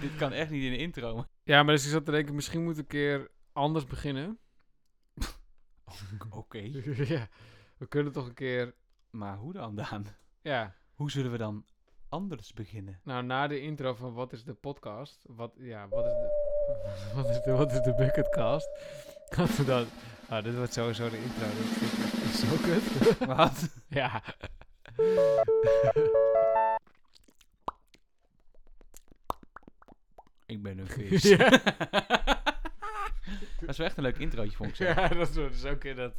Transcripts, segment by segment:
Dit kan echt niet in de intro. Ja, maar dus ik zat te denken, misschien moet ik een keer anders beginnen. Oké. ja, we kunnen toch een keer... Maar hoe dan, Daan? Ja, Hoe zullen we dan anders beginnen? nou na de intro van wat is de podcast? Wat, ja, wat is de... Wat is de, wat is de bucketcast? We dan... Nou, dit wordt sowieso de intro. Dat vind ik echt zo kut. Wat? ja. Ik ben een vis. ja. Dat is wel echt een leuk introotje, vond ik zo. Ja, dat is, dat is ook dat.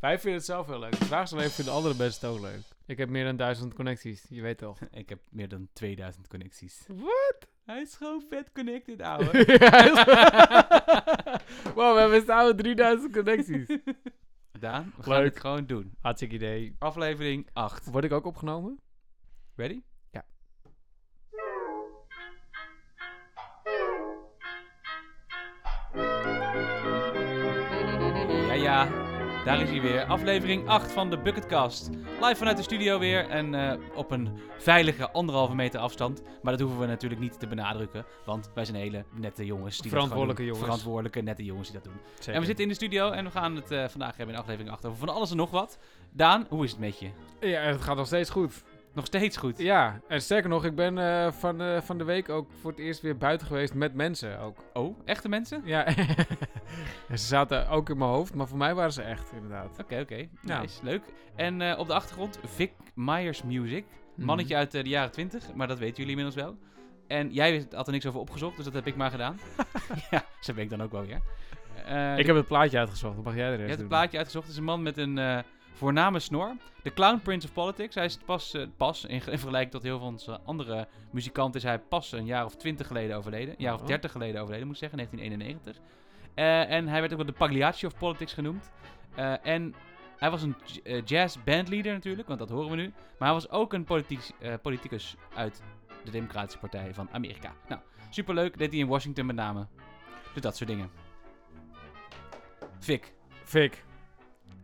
Wij vinden het zelf heel leuk. De vraag is alleen, vinden andere mensen het ook leuk? Ik heb meer dan duizend connecties, je weet toch. Ik heb meer dan 2000 connecties. Wat? Hij is gewoon vet connected, ouwe. wow, we hebben samen 3000 connecties. Daan, we gaan Leuk. het gewoon doen. Hartstikke idee. Aflevering 8. Word ik ook opgenomen? Ready? Daar is hij weer. Aflevering 8 van de Bucketcast. Live vanuit de studio weer en eh, op een veilige anderhalve meter afstand. Maar dat hoeven we natuurlijk niet te benadrukken, want wij zijn hele nette jongens. Die Verantwoordelijke jongens. Verantwoordelijke, nette jongens die dat doen. Zeker. En we zitten in de studio en we gaan het eh, vandaag hebben in aflevering 8 over van alles en nog wat. Daan, hoe is het met je? Ja, het gaat nog steeds goed. Nog steeds goed. Ja, en sterker nog, ik ben eh, van, eh, van de week ook voor het eerst weer buiten geweest met mensen ook. Oh, echte mensen? Ja, En ze zaten ook in mijn hoofd, maar voor mij waren ze echt, inderdaad. Oké, oké. Ja. Nice, leuk. En eh, op de achtergrond Vic Myers Music. Mhm. Mannetje uit de jaren 20, maar dat weten jullie inmiddels wel. En jij had er niks over opgezocht, dus dat heb ik maar gedaan. ja, zo ben ik dan ook wel weer. Ik heb het plaatje uitgezocht, dan mag jij de je rest hebt het plaatje uitgezocht. Het is een man met een voorname snor. De Clown Prince of Politics. Hij is pas, eh, pas in, in vergelijking tot heel veel onze andere muzikanten, is hij pas een jaar of twintig geleden overleden. Een jaar of Oh. dertig geleden overleden, moet ik zeggen, 1991. Eh, en hij werd ook wel de Pagliacci of Politics genoemd. Eh, en hij was een jazz bandleader natuurlijk, want dat horen we nu. Maar hij was ook een politicus uit de Democratische Partij van Amerika. Nou, superleuk. Deed hij in Washington met name. Dus dat soort dingen. Vic. Fik.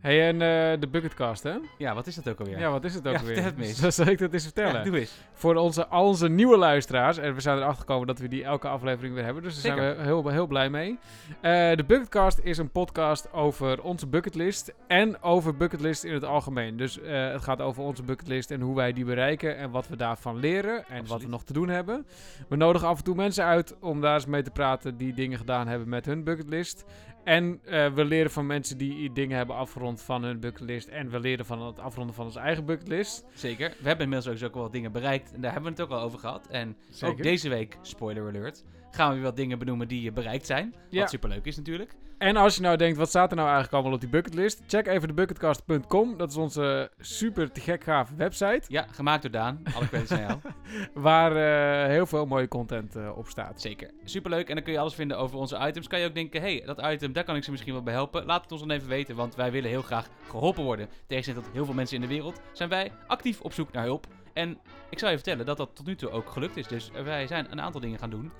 Hey, en eh, de bucketcast, hè? Ja, wat is dat ook alweer? Ja, wat is het ook Ja, weer? vertel het me eens. Zo zal ik dat eens vertellen. Ja, doe eens. Voor onze, al onze nieuwe luisteraars. En we zijn erachter gekomen dat we die elke aflevering weer hebben. Dus daar zijn we heel, heel blij mee. Eh, de Bucketcast is een podcast over onze bucketlist. En over bucketlist in het algemeen. Dus eh, het gaat over onze bucketlist en hoe wij die bereiken. En wat we daarvan leren. En wat we nog te doen hebben. We nodigen af en toe mensen uit om daar eens mee te praten. Die dingen gedaan hebben met hun bucketlist. En eh, we leren van mensen die dingen hebben afgerond van hun bucketlist. En we leren van het afronden van onze eigen bucketlist. Zeker. We hebben inmiddels ook, wel wat dingen bereikt. En daar hebben we het ook al over gehad. En ook deze week, spoiler alert, gaan we weer wat dingen benoemen die eh, bereikt zijn. Ja. Wat superleuk is natuurlijk. En als je nou denkt, wat staat er nou eigenlijk allemaal op die bucketlist? Check even de bucketcast.com. Dat is onze super te gek gave website. Ja, gemaakt door Daan. Alle credits aan jou. Waar eh, heel veel mooie content eh, op staat. Zeker. Superleuk. En dan kun je alles vinden over onze items. Kan je ook denken, hey, dat item, daar kan ik ze misschien wel bij helpen. Laat het ons dan even weten, want wij willen heel graag geholpen worden. Tegenstelling tot heel veel mensen in de wereld zijn wij actief op zoek naar hulp. En ik zal je vertellen dat dat tot nu toe ook gelukt is. Dus wij zijn een aantal dingen gaan doen.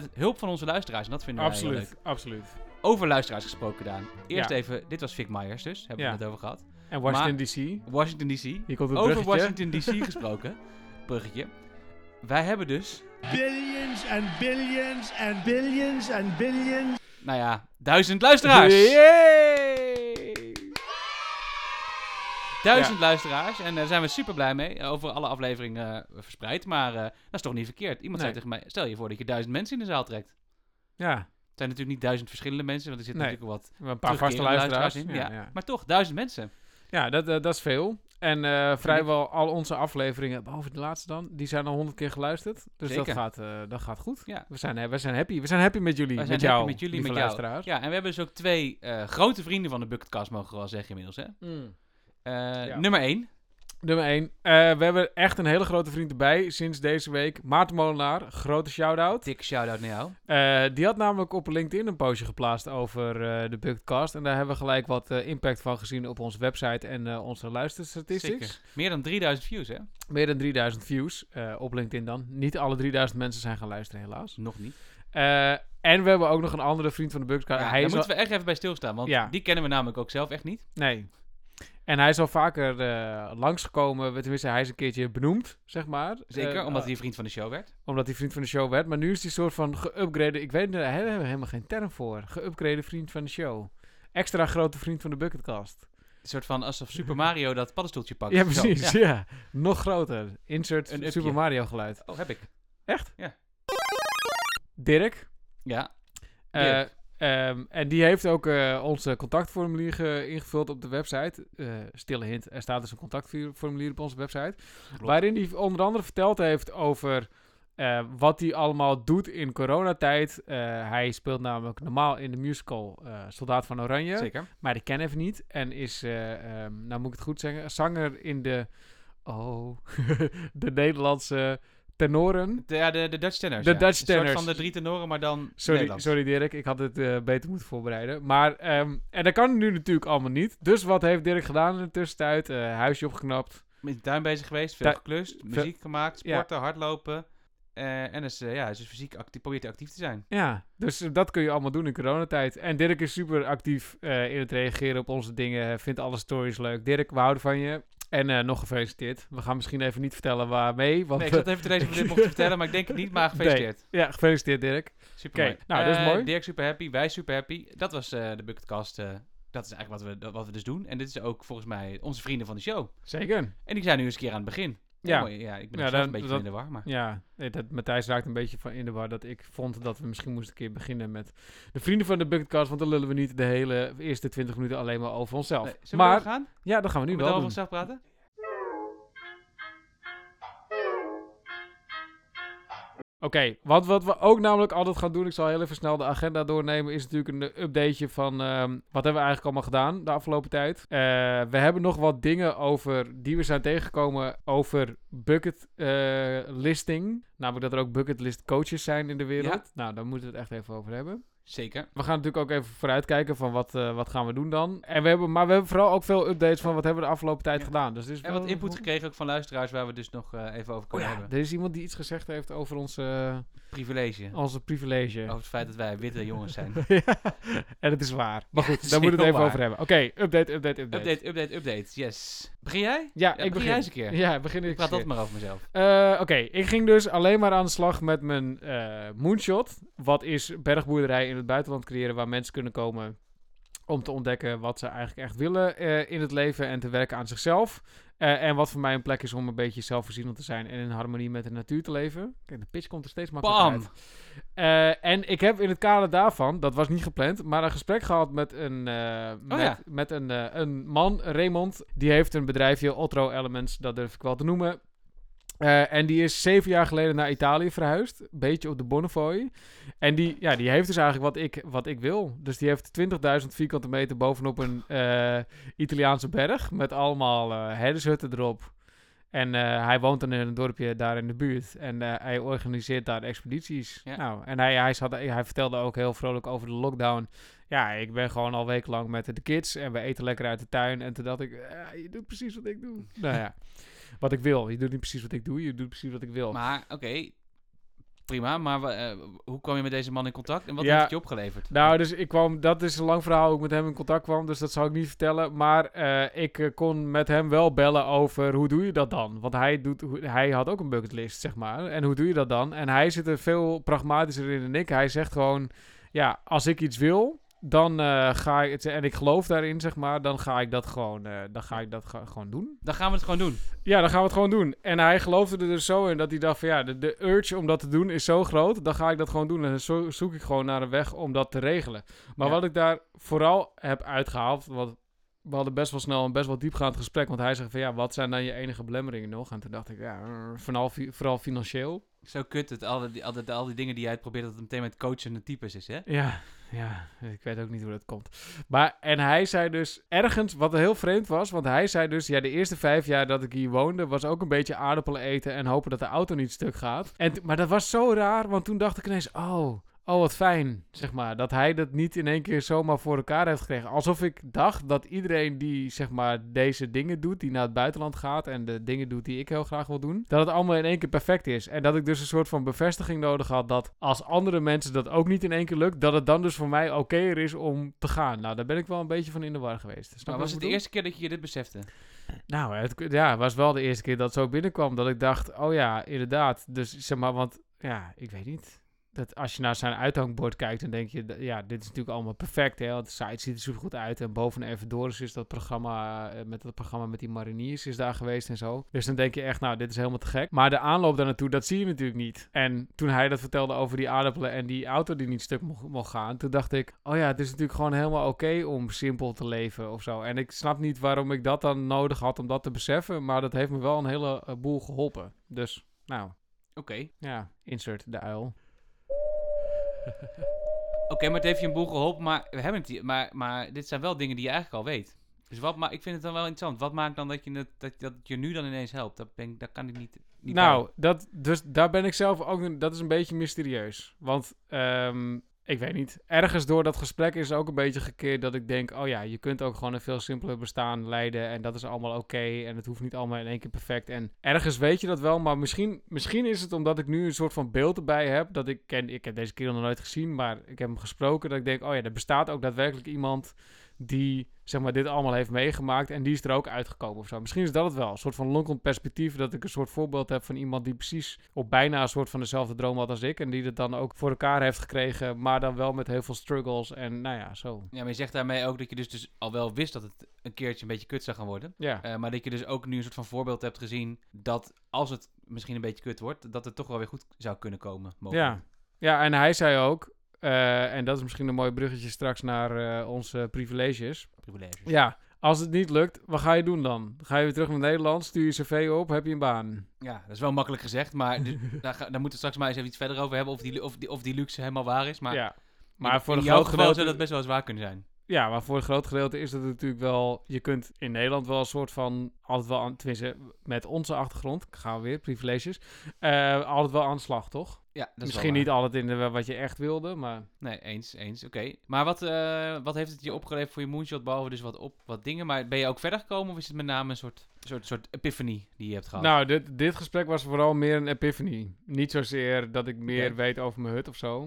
Met hulp van onze luisteraars. En dat vinden wij heel Absoluut, leuk. absoluut. Over luisteraars gesproken, Daan. Eerst Ja. even, dit was Vic Myers dus. Hebben Ja. we het over gehad. En Washington DC. Washington DC. Hier komt het Over bruggetje. Washington DC gesproken. Bruggetje. Wij hebben dus, billions and billions and billions and billions. nou ja, duizend luisteraars. Duizend luisteraars. En daar zijn we super blij mee. eh, Over alle afleveringen eh, verspreid. Maar eh, dat is toch niet verkeerd. Iemand zei tegen mij, stel je voor dat je duizend mensen in de zaal trekt. Ja, Het zijn natuurlijk niet duizend verschillende mensen. Want er zitten Nee. natuurlijk wat een paar vaste luisteraars. in. Ja, Ja, ja. Maar toch, duizend mensen. Ja, dat, eh, dat is veel. En eh, vrijwel al onze afleveringen, behalve de laatste dan, die zijn al honderd keer geluisterd. Dus dat gaat, eh, dat gaat goed. Ja. We zijn, eh, we zijn happy. We zijn happy met jullie. Met zijn jou, happy met jullie, met jou. luisteraars. Ja, en we hebben dus ook twee eh, grote vrienden van de Bucketcast, mogen we wel zeggen inmiddels. Hè? Mm. Eh, Ja. Nummer 1. Nummer 1. we hebben echt een hele grote vriend erbij sinds deze week. Maarten Molenaar, grote shout-out. Dikke shout-out naar jou. Eh, die had namelijk op LinkedIn een postje geplaatst over eh, de Bucketcast. En daar hebben we gelijk wat eh, impact van gezien op onze website en eh, onze luisterstatistics. Zeker. Meer dan 3000 views, hè? Meer dan 3000 views eh, op LinkedIn dan. Niet alle 3000 mensen zijn gaan luisteren, helaas. Nog niet. Eh, en we hebben ook nog een andere vriend van de Bucketcast. Ja, daar moeten we echt even bij stilstaan, want Ja. die kennen we namelijk ook zelf echt niet. Nee. En hij is al vaker eh, langsgekomen, tenminste hij is een keertje benoemd, zeg maar. Zeker, Eh, omdat eh, hij vriend van de show werd. omdat hij vriend van de show werd. Maar nu is hij soort van geüpgrade. Ik weet daar hebben we helemaal geen term voor. Geüpgrade vriend van de show. Extra grote vriend van de Bucketcast. Een soort van alsof Super Mario dat paddenstoeltje pakt. Ja, precies. ja. Ja. Nog groter. Insert Een. Super Mario geluid. Oh, heb ik. Dirk. Ja. eh, Dirk. Ehm, en die heeft ook eh, onze contactformulier ge- ingevuld op de website. Eh, stille hint, er staat dus een contactformulier op onze website. Waarin hij onder andere verteld heeft over eh, wat hij allemaal doet in coronatijd. Hij speelt namelijk normaal in de musical Soldaat van Oranje. Zeker. Maar die ken even niet. En is, eh, ehm, nou moet ik het goed zeggen, zanger in de... Oh, de Nederlandse tenoren. De, ja, de, de Dutch tenors. De ja. Dutch tenors. van de drie tenoren, maar dan Sorry, Nederlands. sorry Dirk, ik had het eh, beter moeten voorbereiden. Maar, ehm, en dat kan nu natuurlijk allemaal niet. Dus wat heeft Dirk gedaan in de tussentijd? Eh, huisje opgeknapt. Met de tuin bezig geweest, veel geklust, muziek gemaakt, Ja. sporten, hardlopen. Eh, en is, eh, ja, dus fysiek actief, probeert actief te zijn. Ja, dus dat kun je allemaal doen in coronatijd. En Dirk is super actief in het reageren op onze dingen. Vindt alle stories leuk. Dirk, we houden van je. En eh, nog gefeliciteerd. We gaan misschien even niet vertellen waarmee. Want, Nee, ik zat even te lezen of dit vertellen, maar ik denk het niet, maar gefeliciteerd. ja, gefeliciteerd Dirk. Super mooi. nou, dat is Eh, mooi. Dirk super happy, wij super happy. Dat was eh, de Bucketcast. dat is eigenlijk wat we, wat we dus doen. En dit is ook volgens mij onze vrienden van de show. Zeker. En die zijn nu eens een keer aan het begin. Ja. mooi. ja ik ben Ja, zelf dan- een beetje dat- in de war. Maar. Ja, nee, dat, Matthijs raakt een beetje van in de war dat ik vond dat we misschien moesten een keer beginnen met de vrienden van de Bucketcast. Want dan lullen we niet de hele eerste 20 minuten alleen maar over onszelf. Nee, zullen we maar gaan? ja, dat gaan we nu Moeten we wel over onszelf praten? Oké, want wat we ook namelijk altijd gaan doen, ik zal heel even snel de agenda doornemen, is natuurlijk een updateje van ehm, wat hebben we eigenlijk allemaal gedaan de afgelopen tijd. Eh, we hebben nog wat dingen over die we zijn tegengekomen over bucket eh, listing. Namelijk dat er ook bucket list coaches zijn in de wereld. Nou, daar moeten we het echt even over hebben. Zeker. We gaan natuurlijk ook even vooruitkijken van wat, eh, wat gaan we doen dan. En we hebben, maar we hebben vooral ook veel updates van wat hebben we de afgelopen tijd Ja. gedaan. Dus is En wat input gekregen ook van luisteraars waar we dus nog eh, even over Oh kunnen ja, hebben. er is iemand die iets gezegd heeft over onze, Privilege. onze privilege. Over het feit dat wij witte jongens zijn. ja, en het is waar. Maar goed, is daar moeten we het even waar. over hebben. Oké, update, update, update. update, update, update. Yes. Begin jij? Ja, Ja, ik begin begin. jij eens een keer. Ja, begin ik Ik praat dat een maar over mezelf. Eh, Oké, ik ging dus alleen maar aan de slag met mijn eh, moonshot. Wat is bergboerderij in het buitenland creëren waar mensen kunnen komen om te ontdekken wat ze eigenlijk echt willen eh, in het leven en te werken aan zichzelf. Eh, en wat voor mij een plek is om een beetje zelfvoorzienend te zijn en in harmonie met de natuur te leven. Kijk, de pitch komt er steeds makkelijker Bam! uit. Eh, en ik heb in het kader daarvan, dat was niet gepland, maar een gesprek gehad met een, eh, met, ja. met een, een man, Raymond. Die heeft een bedrijfje, Otro Elements, dat durf ik wel te noemen. Eh, en die is zeven jaar geleden naar Italië verhuisd. Een beetje op de Bonnefoy. En die, ja, die heeft dus eigenlijk wat ik, wat ik wil. Dus die heeft 20.000 vierkante meter bovenop een eh, Italiaanse berg. Met allemaal eh herdershutten erop. En hij woont dan in een dorpje daar in de buurt. En hij organiseert daar expedities. Ja. Nou, en hij, hij, zat, hij vertelde ook heel vrolijk over de lockdown. Ja, ik ben gewoon al wekenlang met de kids. En we eten lekker uit de tuin. En toen dacht ik, je doet precies wat ik doe. nou ja, wat ik wil. Je doet niet precies wat ik doe. Je doet precies wat ik wil. Maar, oké. Prima, maar eh, hoe kwam je met deze man in contact en wat Ja. heeft je opgeleverd? Nou, dus ik kwam, dat is een lang verhaal hoe ik met hem in contact kwam, dus dat zal ik niet vertellen. Maar eh, ik eh, kon met hem wel bellen over hoe doe je dat dan? Want hij, doet, hij had ook een bucketlist, zeg maar. En hoe doe je dat dan? En hij zit er veel pragmatischer in dan ik. Hij zegt gewoon, ja, als ik iets wil, dan eh, ga ik het, en ik geloof daarin, zeg maar, dan ga ik dat gewoon, eh, dan ga ik dat ge- gewoon doen. Dan gaan we het gewoon doen. Ja, dan gaan we het gewoon doen. En hij geloofde er dus zo in dat hij dacht van ja, de, de urge om dat te doen is zo groot, dan ga ik dat gewoon doen. En dan zo zoek ik gewoon naar een weg om dat te regelen. Maar Ja. wat ik daar vooral heb uitgehaald, want we hadden best wel snel een best wel diepgaand gesprek, want hij zegt van ja, wat zijn dan je enige belemmeringen nog? En toen dacht ik ja, eh, vooral, vooral financieel. Zo kut het, al die, al die, al die dingen die jij uitprobeert, dat het meteen met coachen en types is, hè? Ja, ja, ik weet ook niet hoe dat komt. Maar, en hij zei dus ergens, wat heel vreemd was, want hij zei dus, ja, de eerste vijf jaar dat ik hier woonde, was ook een beetje aardappelen eten en hopen dat de auto niet stuk gaat. En, maar dat was zo raar, want toen dacht ik ineens, oh, oh wat fijn, zeg maar. Dat hij dat niet in één keer zomaar voor elkaar heeft gekregen. Alsof ik dacht dat iedereen die, zeg maar, deze dingen doet, die naar het buitenland gaat en de dingen doet die ik heel graag wil doen, dat het allemaal in één keer perfect is. En dat ik dus een soort van bevestiging nodig had dat als andere mensen dat ook niet in één keer lukt, dat het dan dus voor mij okéer is om te gaan. Nou, daar ben ik wel een beetje van in de war geweest. Snap Maar was het de eerste keer dat je dit besefte? Nou, het ja, was wel de eerste keer dat het zo binnenkwam dat ik dacht, oh ja, inderdaad. Dus zeg maar, want ja, ik weet niet. Dat als je naar zijn uithangbord kijkt, dan denk je, ja, dit is natuurlijk allemaal perfect. Hè? Want de site ziet er super goed uit. En boven Everdoris is dat programma, eh, met dat programma met die mariniers is daar geweest en zo. Dus dan denk je echt, nou, dit is helemaal te gek. Maar de aanloop daar naartoe, dat zie je natuurlijk niet. En toen hij dat vertelde over die aardappelen en die auto die niet stuk mocht, gaan, toen dacht ik, oh ja, het is natuurlijk gewoon helemaal oké om simpel te leven of zo. En ik snap niet waarom ik dat dan nodig had om dat te beseffen, maar dat heeft me wel een hele eh, boel geholpen. Dus, nou, Oké. ja, insert de uil. Oké, maar het heeft je een boel geholpen, maar, we hebben het hier, maar, maar dit zijn wel dingen die je eigenlijk al weet. Dus wat ma ik vind het dan wel interessant. Wat maakt dan dat je het, dat, dat je nu dan ineens helpt? Dat, ben dat kan ik niet, niet Nou, dat, dus daar ben ik zelf ook, dat is een beetje mysterieus. Want, ehm, ik weet niet, ergens door dat gesprek is ook een beetje gekeerd dat ik denk, oh ja, je kunt ook gewoon een veel simpeler bestaan leiden en dat is allemaal oké en het hoeft niet allemaal in één keer perfect. En ergens weet je dat wel, maar misschien, misschien is het omdat ik nu een soort van beeld erbij heb, dat ik ken, ik heb deze kerel nog nooit gezien, maar ik heb hem gesproken, dat ik denk, oh ja, er bestaat ook daadwerkelijk iemand die zeg maar dit allemaal heeft meegemaakt en die is er ook uitgekomen of zo. Misschien is dat het wel, een soort van lonkend perspectief dat ik een soort voorbeeld heb van iemand die precies op bijna een soort van dezelfde droom had als ik en die het dan ook voor elkaar heeft gekregen, maar dan wel met heel veel struggles en nou ja, zo. Ja, maar je zegt daarmee ook dat je dus, dus al wel wist dat het een keertje een beetje kut zou gaan worden. Ja. Eh, maar dat je dus ook nu een soort van voorbeeld hebt gezien dat als het misschien een beetje kut wordt, dat het toch wel weer goed zou kunnen komen. mogelijk. Ja. ja, en hij zei ook, eh, en dat is misschien een mooi bruggetje straks naar eh, onze privileges. Privileges. Ja, als het niet lukt, wat ga je doen dan? Ga je weer terug naar Nederland, stuur je cv op, heb je een baan? Ja, dat is wel makkelijk gezegd, maar daar, daar moeten we straks maar eens even iets verder over hebben of die, of die, of die luxe helemaal waar is. Maar, ja. Maar in, voor in jouw groot geval gedeelte... zou dat best wel zwaar kunnen zijn. Ja, maar voor een groot gedeelte is het natuurlijk wel... Je kunt in Nederland wel een soort van... Altijd wel aan... Tenminste, met onze achtergrond, gaan we weer, privileges. eh, altijd wel aan de slag, toch? Ja, dat is Misschien niet altijd in de, wat je echt wilde, maar... Nee, eens, eens. Oké. Maar wat, eh, wat heeft het je opgeleverd voor je moonshot, behalve dus wat, op, wat dingen? Maar ben je ook verder gekomen of is het met name een soort, soort, soort epiphany die je hebt gehad? Nou, dit, dit gesprek was vooral meer een epiphany. Niet zozeer dat ik meer weet over mijn hut of zo.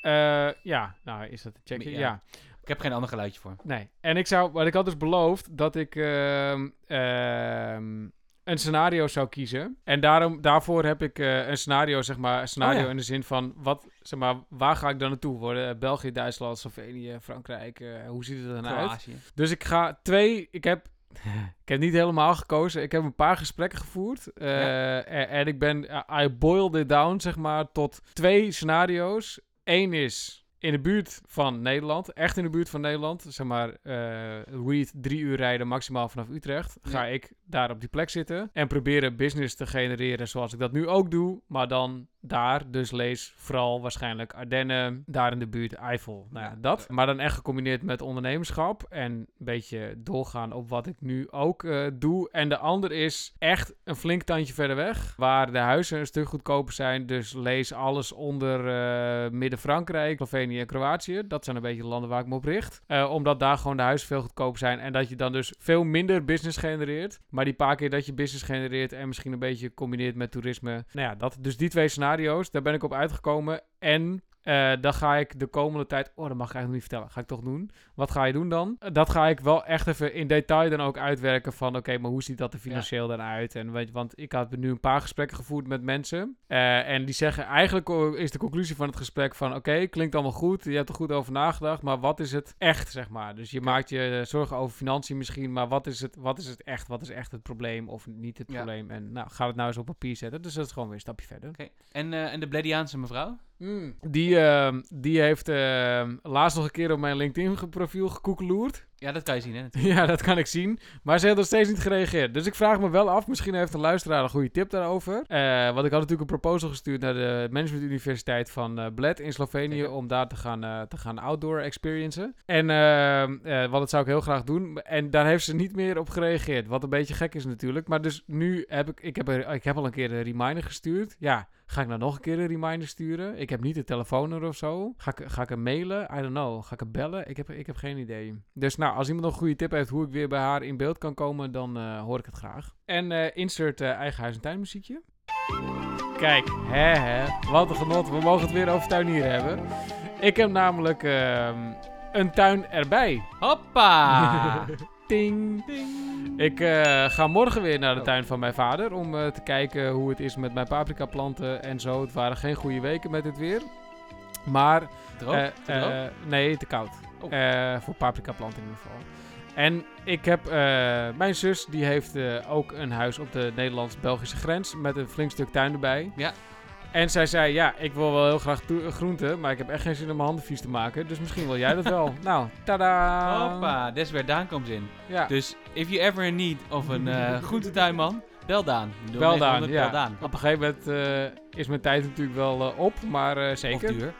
Eh, ja, nou is dat te checken. Ja. Ja. Ik heb geen ander geluidje voor. nee. En ik zou, maar ik had dus beloofd dat ik ehm, ehm, een scenario zou kiezen. En daarom, daarvoor heb ik eh, een scenario, zeg maar, een scenario Oh ja. in de zin van, wat, zeg maar, waar ga ik dan naartoe worden? België, Duitsland, Slovenië, Frankrijk, eh, hoe ziet het er dan uit? Dus ik ga twee. Ik heb. Ik heb niet helemaal gekozen. Ik heb een paar gesprekken gevoerd. eh, Ja. en, en ik ben. I boiled it down, zeg maar, tot twee scenario's. Eén is in de buurt van Nederland. Echt in de buurt van Nederland. Zeg maar, eh read drie uur rijden maximaal vanaf Utrecht. Ga Ja. ik daar op die plek zitten. En proberen business te genereren zoals ik dat nu ook doe. Maar dan daar. Dus lees vooral waarschijnlijk Ardennen. Daar in de buurt Eifel. Nou ja, dat. Maar dan echt gecombineerd met ondernemerschap. En een beetje doorgaan op wat ik nu ook eh, doe. En de ander is echt een flink tandje verder weg. Waar de huizen een stuk goedkoper zijn. Dus lees alles onder eh, Midden-Frankrijk, Slovenië en Kroatië. Dat zijn een beetje de landen waar ik me op richt. Eh, omdat daar gewoon de huizen veel goedkoper zijn. En dat je dan dus veel minder business genereert. Maar die paar keer dat je business genereert en misschien een beetje combineert met toerisme. Nou ja, dat, dus die twee scenario's, daar ben ik op uitgekomen. En eh, dan ga ik de komende tijd... Oh, dat mag ik eigenlijk nog niet vertellen. Ga ik toch doen. Wat ga je doen dan? Eh, Dat ga ik wel echt even in detail dan ook uitwerken van... Oké, maar hoe ziet dat er financieel dan uit? En weet je, want ik had nu een paar gesprekken gevoerd met mensen. eh, en die zeggen eigenlijk is de conclusie van het gesprek van... Oké, klinkt allemaal goed. Je hebt er goed over nagedacht. Maar wat is het echt, zeg maar? Dus je maakt je zorgen over financiën misschien. Maar wat is, het, wat is het echt? Wat is echt het probleem of niet het Ja. probleem? En nou, ga het nou eens op papier zetten. Dus dat is gewoon weer een stapje verder. En, en de Blediaanse mevrouw? Die, ehm, die heeft ehm, laatst nog een keer op mijn LinkedIn-profiel gekoekeloerd. Ja, dat kan je zien, hè? natuurlijk. Ja, dat kan ik zien. Maar ze heeft nog steeds niet gereageerd. Dus ik vraag me wel af, misschien heeft een luisteraar een goede tip daarover. Eh, want ik had natuurlijk een proposal gestuurd naar de Management Universiteit van eh Bled in Slovenië. Om daar te gaan, eh, te gaan outdoor experiencen. En, eh, eh, want dat zou ik heel graag doen. En daar heeft ze niet meer op gereageerd. Wat een beetje gek is natuurlijk. Maar dus nu heb ik, ik heb, ik heb al een keer een reminder gestuurd. Ja, ga ik nou nog een keer een reminder sturen? Ik heb niet de telefoonnummer of zo. Ga ik, ga ik hem mailen? I don't know. Ga ik hem bellen? Ik heb, ik heb geen idee. Dus nou, als iemand nog een goede tip heeft hoe ik weer bij haar in beeld kan komen, dan eh, hoor ik het graag. En eh, insert eh, eigen huis- en tuinmuziekje. Kijk, hè hè, wat een genot. We mogen het weer over tuinieren hebben. Ik heb namelijk ehm, een tuin erbij. Hoppa! Ting. Ik ga morgen weer naar de tuin van mijn vader om te kijken hoe het is met mijn paprika planten en zo. Het waren geen goede weken met het weer. Maar Droog? Te droog? nee, te koud. Oh. Eh, voor paprika planten in ieder geval. En ik heb, eh, mijn zus die heeft eh, ook een huis op de Nederlands-Belgische grens met een flink stuk tuin erbij. Ja. En zij zei, ja, ik wil wel heel graag groenten, maar ik heb echt geen zin om mijn handen vies te maken. Dus misschien wil jij dat wel. nou, tada! Hoppa, that's where Daan komt in. Ja. Dus if you ever in need of een eh groentetuinman, bel Daan. Wel Daan, 0900, ja. Bel Daan. Op een gegeven moment is mijn tijd natuurlijk wel op, maar zeker. Of duur.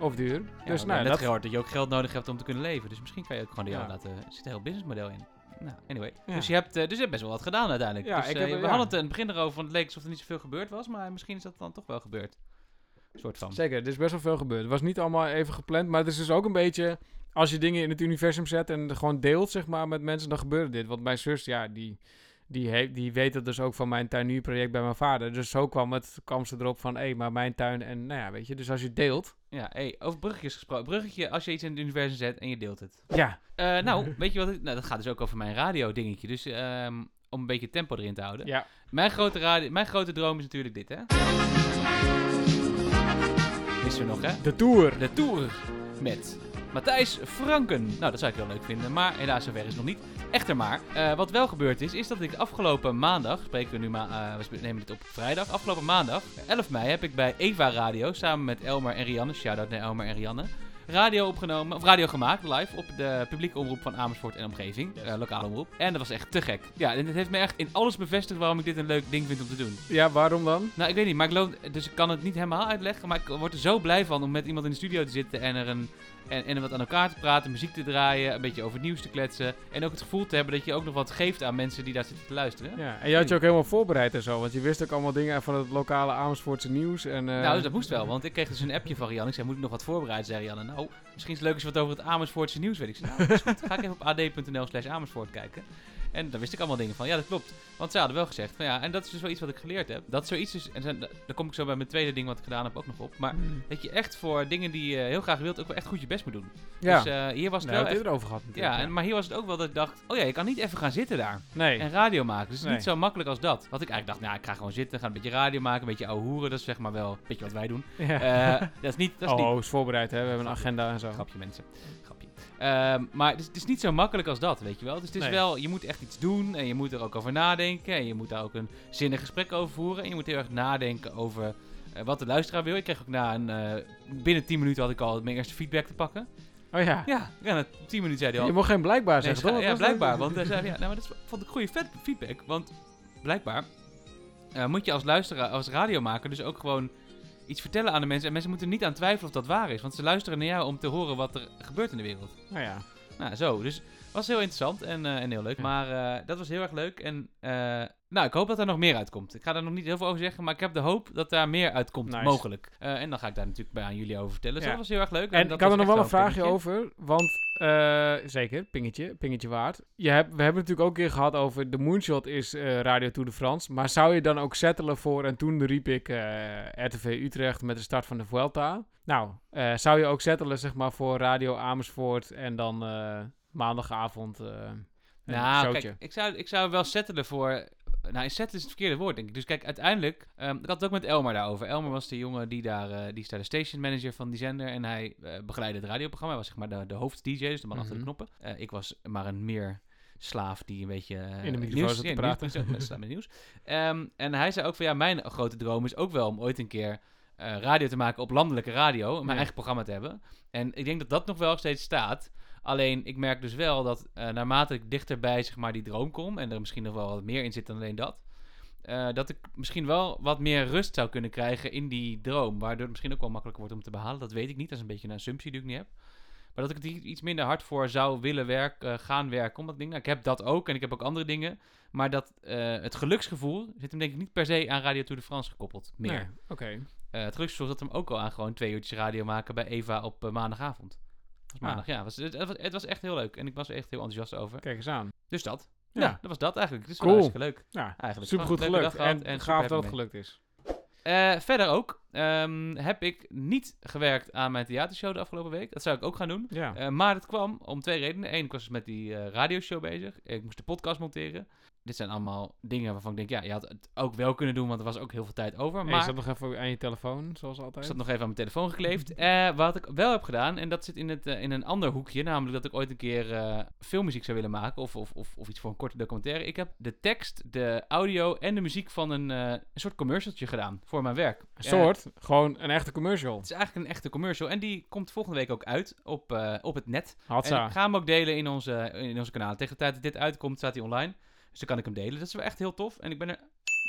Of duur. Ja, dus nou, net dat... gehoord dat je ook geld nodig hebt om te kunnen leven. Dus misschien kan je ook gewoon die Ja. jou laten... Er zit een heel businessmodel in. Nou, anyway. Ja. Dus, je hebt, eh, dus je hebt best wel wat gedaan uiteindelijk. Ja, dus, ik eh, heb- we ja. hadden het in het begin erover, want het leek alsof er niet zoveel gebeurd was. Maar misschien is dat dan toch wel gebeurd. Een soort van. Zeker, er is best wel veel gebeurd. Het was niet allemaal even gepland, maar het is dus ook een beetje... Als je dingen in het universum zet en gewoon deelt, zeg maar, met mensen, dan gebeurt dit. Want mijn zus, ja, die, die, heeft, die weet het dus ook van mijn tuinierproject bij mijn vader. Dus zo kwam, het, kwam ze erop van, hé, maar mijn tuin en, nou ja, weet je. Dus als je deelt, Ja, hey, over bruggetjes gesproken. Bruggetje als je iets in het universum zet en je deelt het. ja, Eh, nou, weet je wat? ik- Nou, dat gaat dus ook over mijn radio dingetje. Dus ehm, om een beetje tempo erin te houden. ja. Mijn, grote radio, mijn grote droom is natuurlijk dit, hè? Is er nog, hè? De Tour. De Tour met Matthijs Franken. Nou, dat zou ik wel leuk vinden, maar helaas zover is nog niet. Echter maar, eh, wat wel gebeurd is, is dat ik afgelopen maandag, spreken we nu maar, eh, we nemen dit op vrijdag, afgelopen maandag, 11 mei, heb ik bij Eva Radio, samen met Elmer en Rianne, shout-out naar Elmer en Rianne, radio opgenomen, of radio gemaakt, live, op de publieke omroep van Amersfoort en omgeving, eh, lokale omroep. En dat was echt te gek. Ja, en het heeft me echt in alles bevestigd waarom ik dit een leuk ding vind om te doen. Ja, waarom dan? Nou, ik weet niet, maar ik loop, dus ik kan het niet helemaal uitleggen, maar ik word er zo blij van om met iemand in de studio te zitten en er een en, en wat aan elkaar te praten, muziek te draaien, een beetje over het nieuws te kletsen en ook het gevoel te hebben dat je ook nog wat geeft aan mensen die daar zitten te luisteren. Ja, en je had je ook helemaal voorbereid en zo, want je wist ook allemaal dingen van het lokale Amersfoortse nieuws. En, eh, Nou, dus dat moest wel, want ik kreeg dus een appje van Rianne. Ik zei, moet ik nog wat voorbereiden? Zei Rianne, nou, misschien is het leuk je wat over het Amersfoortse nieuws weet. Ik zei, nou, dat is goed. Ga ik even op ad.nl slash Amersfoort kijken. En daar wist ik allemaal dingen van. Ja, dat klopt. Want ze hadden wel gezegd van ja, en dat is dus wel iets wat ik geleerd heb. Dat zoiets is, en dan- daar kom ik zo bij mijn tweede ding wat ik gedaan heb ook nog op. Maar Hmm. dat je echt voor dingen die je heel graag wilt ook wel echt goed je best moet doen. ja, Dus eh, hier was het daar wel echt... erover gehad natuurlijk. Ja, en, maar hier was het ook wel dat ik dacht, oh ja, je kan niet even gaan zitten daar Nee, en radio maken. Dus het is Nee. niet zo makkelijk als dat. Wat ik eigenlijk dacht, nou, ik ga gewoon zitten, ga een beetje radio maken, een beetje ouwe hoeren. Dat is zeg maar wel een beetje wat wij doen. ja. Eh, dat is niet, dat is niet oh, is voorbereid, hè? We hebben een agenda en zo. Grapje mensen. Ehm, maar het is, het is niet zo makkelijk als dat, weet je wel. Dus het is Nee. wel, je moet echt iets doen en je moet er ook over nadenken. En je moet daar ook een zinnig gesprek over voeren. En je moet heel erg nadenken over eh, wat de luisteraar wil. Ik kreeg ook na een, eh, binnen 10 minuten had ik al mijn eerste feedback te pakken. Oh ja. Ja, ja na 10 minuten zei hij al. Je mocht geen blijkbaar Nee, zeggen, scha- toch? ja, blijkbaar. Want hij zei, ja, nou, maar dat is- vond ik goede feedback. Want blijkbaar eh, moet je als luisteraar, als radiomaker dus ook gewoon iets vertellen aan de mensen. En mensen moeten er niet aan twijfelen of dat waar is. Want ze luisteren naar jou om te horen wat er gebeurt in de wereld. Nou ja. Nou, zo. Dus was heel interessant en, eh, en heel leuk. Ja. Maar eh, dat was heel erg leuk. En eh, nou, ik hoop dat er nog meer uitkomt. Ik ga daar nog niet heel veel over zeggen, maar ik heb de hoop dat daar meer uitkomt, Nice. mogelijk. En dan ga ik daar natuurlijk bij aan jullie over vertellen. Dus Ja. dat was heel erg leuk. En dat ik had er nog wel een vraagje over, want zeker, pingetje, pingetje waard. Je hebt, we hebben het natuurlijk ook een keer gehad over de Moonshot is Radio Tour de France. Maar zou je dan ook settelen voor, en toen riep ik RTV Utrecht met de start van de Vuelta. Nou, zou je ook settelen zeg maar voor Radio Amersfoort en dan maandagavond eh Nou, kijk, ik zou, ik zou wel settelen voor... Nou, setten is het verkeerde woord, denk ik. Dus kijk, uiteindelijk... ehm, ik had het ook met Elmar daarover. Elmar was de jongen die daar... eh, die is daar de station manager van die zender. En hij eh, begeleidde het radioprogramma. Hij was zeg maar de, de hoofd-dj, dus de man achter de Mhm. knoppen. Ik was maar een meer slaaf die een beetje... In de microfoon nieuws- zat te praten. nieuws- nieuws- met- nieuws. Ehm, en hij zei ook van... Ja, mijn grote droom is ook wel om ooit een keer... radio te maken op landelijke radio. Mijn Ja. eigen programma te hebben. En ik denk dat dat nog wel steeds staat. Alleen, ik merk dus wel dat eh, naarmate ik dichterbij zeg maar, die droom kom... en er misschien nog wel wat meer in zit dan alleen dat... eh, dat ik misschien wel wat meer rust zou kunnen krijgen in die droom. Waardoor het misschien ook wel makkelijker wordt om te behalen. Dat weet ik niet. Dat is een beetje een assumptie die ik niet heb. Maar dat ik er iets minder hard voor zou willen werk, eh, gaan werken. Omdat ik denk, nou, ik heb dat ook en ik heb ook andere dingen. Maar dat, het geluksgevoel zit hem denk ik niet per se aan Radio Tour de France gekoppeld. Meer. Nee, oké. Eh, het geluksgevoel zat hem ook al aan gewoon twee uurtjes radio maken bij Eva op maandagavond. Maandag, ja. Was, het, het was, het was echt heel leuk. En ik was er echt heel enthousiast over. Kijk eens aan. Dus dat. Ja. Ja, dat was dat eigenlijk. Dus Cool. hartstikke leuk. Ja, Eigenlijk. een leuke gelukt. En, super gaaf dat het gelukt is. Eh, verder ook ehm, heb ik niet gewerkt aan mijn theatershow de afgelopen week. Dat zou ik ook gaan doen. Ja. Eh, maar dat kwam om twee redenen. Eén, ik was dus met die eh, radioshow bezig. Ik moest de podcast monteren. Dit zijn allemaal dingen waarvan ik denk, ja, je had het ook wel kunnen doen, want er was ook heel veel tijd over. Maar je zat nog even aan je telefoon, zoals altijd. ik zat nog even aan mijn telefoon gekleefd. Eh, wat ik wel heb gedaan, en dat zit in, het, eh, in een ander hoekje, namelijk dat ik ooit een keer eh, filmmuziek zou willen maken, of, of, of, of iets voor een korte documentaire. Ik heb de tekst, de audio en de muziek van een, een soort commercialtje gedaan voor mijn werk. Een soort, gewoon een echte commercial. het is eigenlijk een echte commercial en die komt volgende week ook uit op, op het net. En ik ga hem ook delen in onze, in onze kanalen. Tegen de tijd dat dit uitkomt, staat hij online. Dus dan kan ik hem delen. Dat is wel echt heel tof. En ik ben er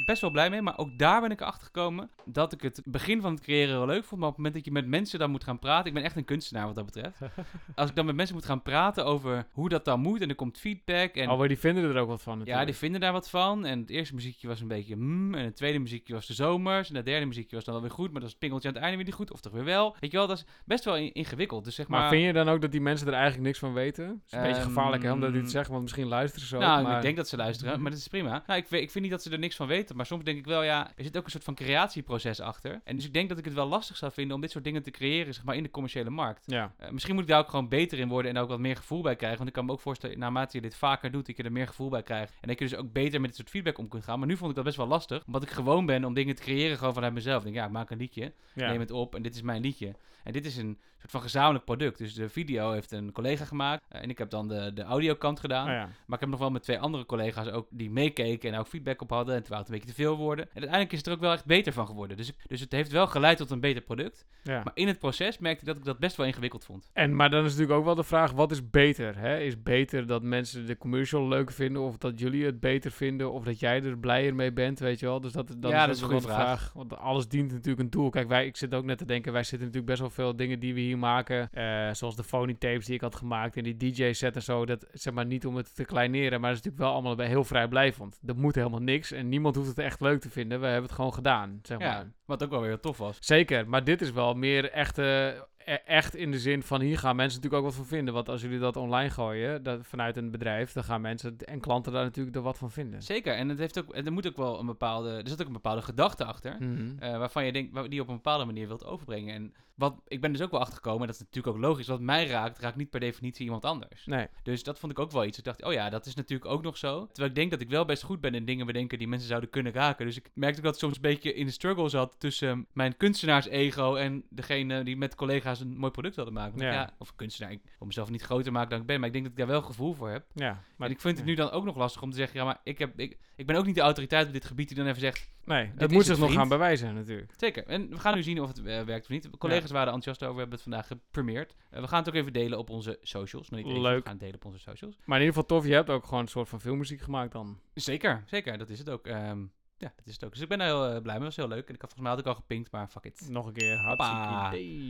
best wel blij mee. Maar ook daar ben ik erachter gekomen dat ik het begin van het creëren wel leuk vond. Maar op het moment dat je met mensen dan moet gaan praten. Ik ben echt een kunstenaar wat dat betreft. Als ik dan met mensen moet gaan praten over hoe dat dan moet. En er komt feedback. En Oh, maar die vinden er ook wat van ja, die vinden daar wat van. En het eerste muziekje was een beetje hmm. En het tweede muziekje was de zomers. En het derde muziekje was dan wel weer goed. Maar dat is het pingeltje aan het einde weer niet goed. Of toch weer wel. Weet je wel, dat is best wel in- ingewikkeld. Dus zeg maar... Maar vind je dan ook dat die mensen er eigenlijk niks van weten? Het is een beetje Ehm, gevaarlijk hè, om dat niet te zeggen, want misschien luisteren ze ook. Nou, maar... ik denk dat ze luisteren, maar dat is prima. Nou, ik, ik vind niet dat ze er niks van weten, maar soms denk ik wel, ja, er zit ook een soort van creatieproces achter. En dus ik denk dat ik het wel lastig zou vinden om dit soort dingen te creëren, zeg maar, in de commerciële markt. Ja, Eh, misschien moet ik daar ook gewoon beter in worden en daar ook wat meer gevoel bij krijgen. Want ik kan me ook voorstellen, naarmate je dit vaker doet, dat je er meer gevoel bij krijgt. En dat je dus ook beter met dit soort feedback om kunt gaan. Maar nu vond ik dat best wel lastig, omdat ik gewoon ben om dingen te creëren gewoon vanuit mezelf. Ik denk, ja, ik maak een liedje, ja. neem het op en dit is mijn liedje. En dit is een soort van gezamenlijk product. Dus de video heeft een collega gemaakt eh, en ik heb dan de, de audiokant gedaan. Oh, ja. Maar ik heb nog wel met twee andere collega's ook die meekeken en ook feedback op hadden. En terwijl het een beetje te veel worden. En uiteindelijk is het er ook wel echt beter van geworden. Dus, dus het heeft wel geleid tot een beter product. ja. Maar in het proces merkte ik dat ik dat best wel ingewikkeld vond. En, maar dan is natuurlijk ook wel de vraag, wat is beter? Hè? Is beter dat mensen de commercial leuk vinden, of dat jullie het beter vinden, of dat jij er blijer mee bent, weet je wel? Dus dat, dat Ja, is, dat is een goede vraag. Want alles dient natuurlijk een doel. Kijk, wij, ik zit ook net te denken, wij zitten natuurlijk best wel veel dingen die we hier maken, eh, zoals de phony tapes die ik had gemaakt en die DJ-set en zo. Dat zeg maar niet om het te kleineren, maar dat is natuurlijk wel allemaal heel vrijblijvend. Dat moet helemaal niks en niemand hoeft het echt leuk te vinden. We hebben het gewoon gedaan, zeg maar. Ja, wat ook wel weer tof was. Zeker, maar dit is wel meer echt, eh, e- echt in de zin van hier gaan mensen natuurlijk ook wat van vinden. Want als jullie dat online gooien, dat, vanuit een bedrijf, dan gaan mensen en klanten daar natuurlijk er wat van vinden. Zeker. En het heeft ook, er moet ook wel een bepaalde, er zit ook een bepaalde gedachte achter. Mhm. eh, waarvan je denkt, die je op een bepaalde manier wilt overbrengen. En wat, ik ben dus ook wel achtergekomen, en dat is natuurlijk ook logisch, wat mij raakt, raakt niet per definitie iemand anders. Nee, Dus dat vond ik ook wel iets. Ik dacht, oh ja, dat is natuurlijk ook nog zo. Terwijl ik denk dat ik wel best goed ben in dingen bedenken die mensen zouden kunnen raken. Dus ik merkte ook dat ik soms een beetje in de struggle zat tussen mijn kunstenaarsego en degene die met collega's een mooi product wilde maken. Ja. ja. of kunstenaar, ik wil mezelf niet groter maken dan ik ben, maar ik denk dat ik daar wel gevoel voor heb. ja. Maar Maar ik vind het nu dan ook nog lastig om te zeggen, ja, maar ik, heb, ik, ik ben ook niet de autoriteit op dit gebied die dan even zegt, Nee, is moet zich nog gaan bewijzen natuurlijk. zeker. En we gaan nu zien of het eh, werkt of niet. Collega's waren enthousiast over, we hebben het vandaag gepremierd. Eh, we gaan het ook even delen op onze socials. Niet even, Leuk. we gaan het delen op onze socials. Maar in ieder geval tof, je hebt ook gewoon een soort van filmmuziek gemaakt dan. Zeker, zeker. Dat is het ook. Ehm, ja, dat is het ook. Dus ik ben er heel eh, blij mee. Dat was heel leuk. En ik had volgens mij had ik al gepinkt, maar fuck it. Nog een keer, hartstikke idee.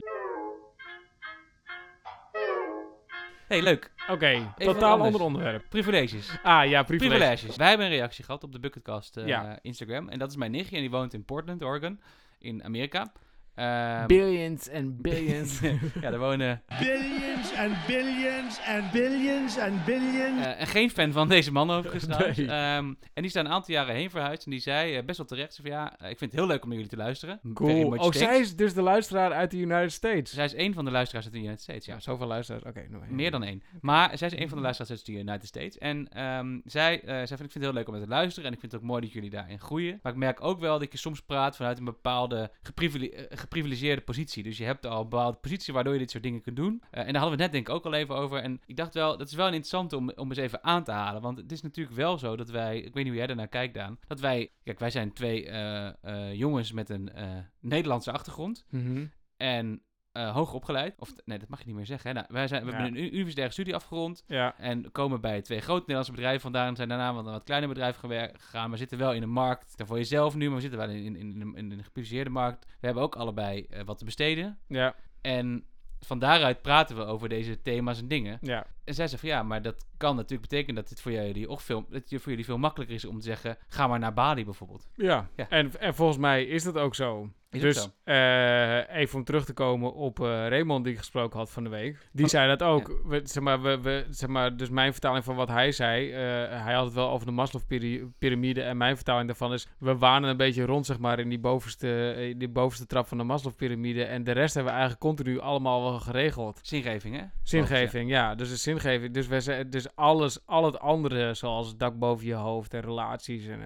Hey, leuk. Oké, totaal ander onderwerp. Privileges. Ah ja, privilege. Privileges. Wij hebben een reactie gehad op de Bucketcast Ja. Instagram. En dat is mijn nichtje en die woont in Portland, Oregon. In Amerika. Ehm, Billions and billions. ja, daar wonen... Billions and billions and billions and billions. eh, en geen fan van deze man overigens. Nee. Ehm, en die is daar een aantal jaren heen verhuisd. En die zei eh, best wel terecht. Van, ja, eh, ik vind het heel leuk om naar jullie te luisteren. Cool. Oh, thanks. zij is dus de luisteraar uit de United States. Zij is een van de luisteraars uit de United States, ja. Ja, zoveel luisteraars. Oké, Meer dan één. Maar zij is een van de luisteraars uit de United States. En ehm, zij, eh, zij vindt, ik vind het heel leuk om met te luisteren. En ik vind het ook mooi dat jullie daarin groeien. Maar ik merk ook wel dat je soms praat vanuit een bepaalde geprivile- eh, geprivilegeerde positie. Dus je hebt al een bepaalde positie waardoor je dit soort dingen kunt doen. Eh, en daar hadden we het net denk ik ook al even over. En ik dacht wel, dat is wel een interessante om, om eens even aan te halen. Want het is natuurlijk wel zo dat wij, ik weet niet hoe jij daarnaar kijkt Daan. Dat wij, kijk wij zijn twee eh, eh, jongens met een Nederlandse achtergrond. Mhm. En eh, hoger opgeleid. Of, nee, dat mag je niet meer zeggen. Hè? Nou, wij zijn, we Ja. hebben een universitaire studie afgerond. Ja, En komen bij twee grote Nederlandse bedrijven vandaan. Zijn daarna wat een wat kleiner bedrijf gegaan. We zitten wel in een markt. Dan voor jezelf nu, maar we zitten wel in, in, in, een- in een gepubliceerde markt. We hebben ook allebei eh, wat te besteden. ja, En van daaruit praten we over deze thema's en dingen. ja. En zij zei van ja, maar dat kan natuurlijk betekenen dat het voor jullie, ook veel, dat het voor jullie veel makkelijker is om te zeggen: ga maar naar Bali bijvoorbeeld. Ja, Ja. En, en volgens mij is dat ook zo. Is dus eh, even om terug te komen op eh, Raymond die ik gesproken had van de week. Die zei dat ook. We, zeg maar, we, we, zeg maar, dus mijn vertaling van wat hij zei. eh, hij had het wel over de Maslow-pyramide. En mijn vertaling daarvan is... We wanen een beetje rond zeg maar, in die bovenste, die bovenste trap van de Maslow-pyramide. En de rest hebben we eigenlijk continu allemaal wel geregeld. Zingeving, hè? Zingeving, ja. Dus de zingeving. Dus, we, dus alles, al het andere, zoals het dak boven je hoofd en relaties en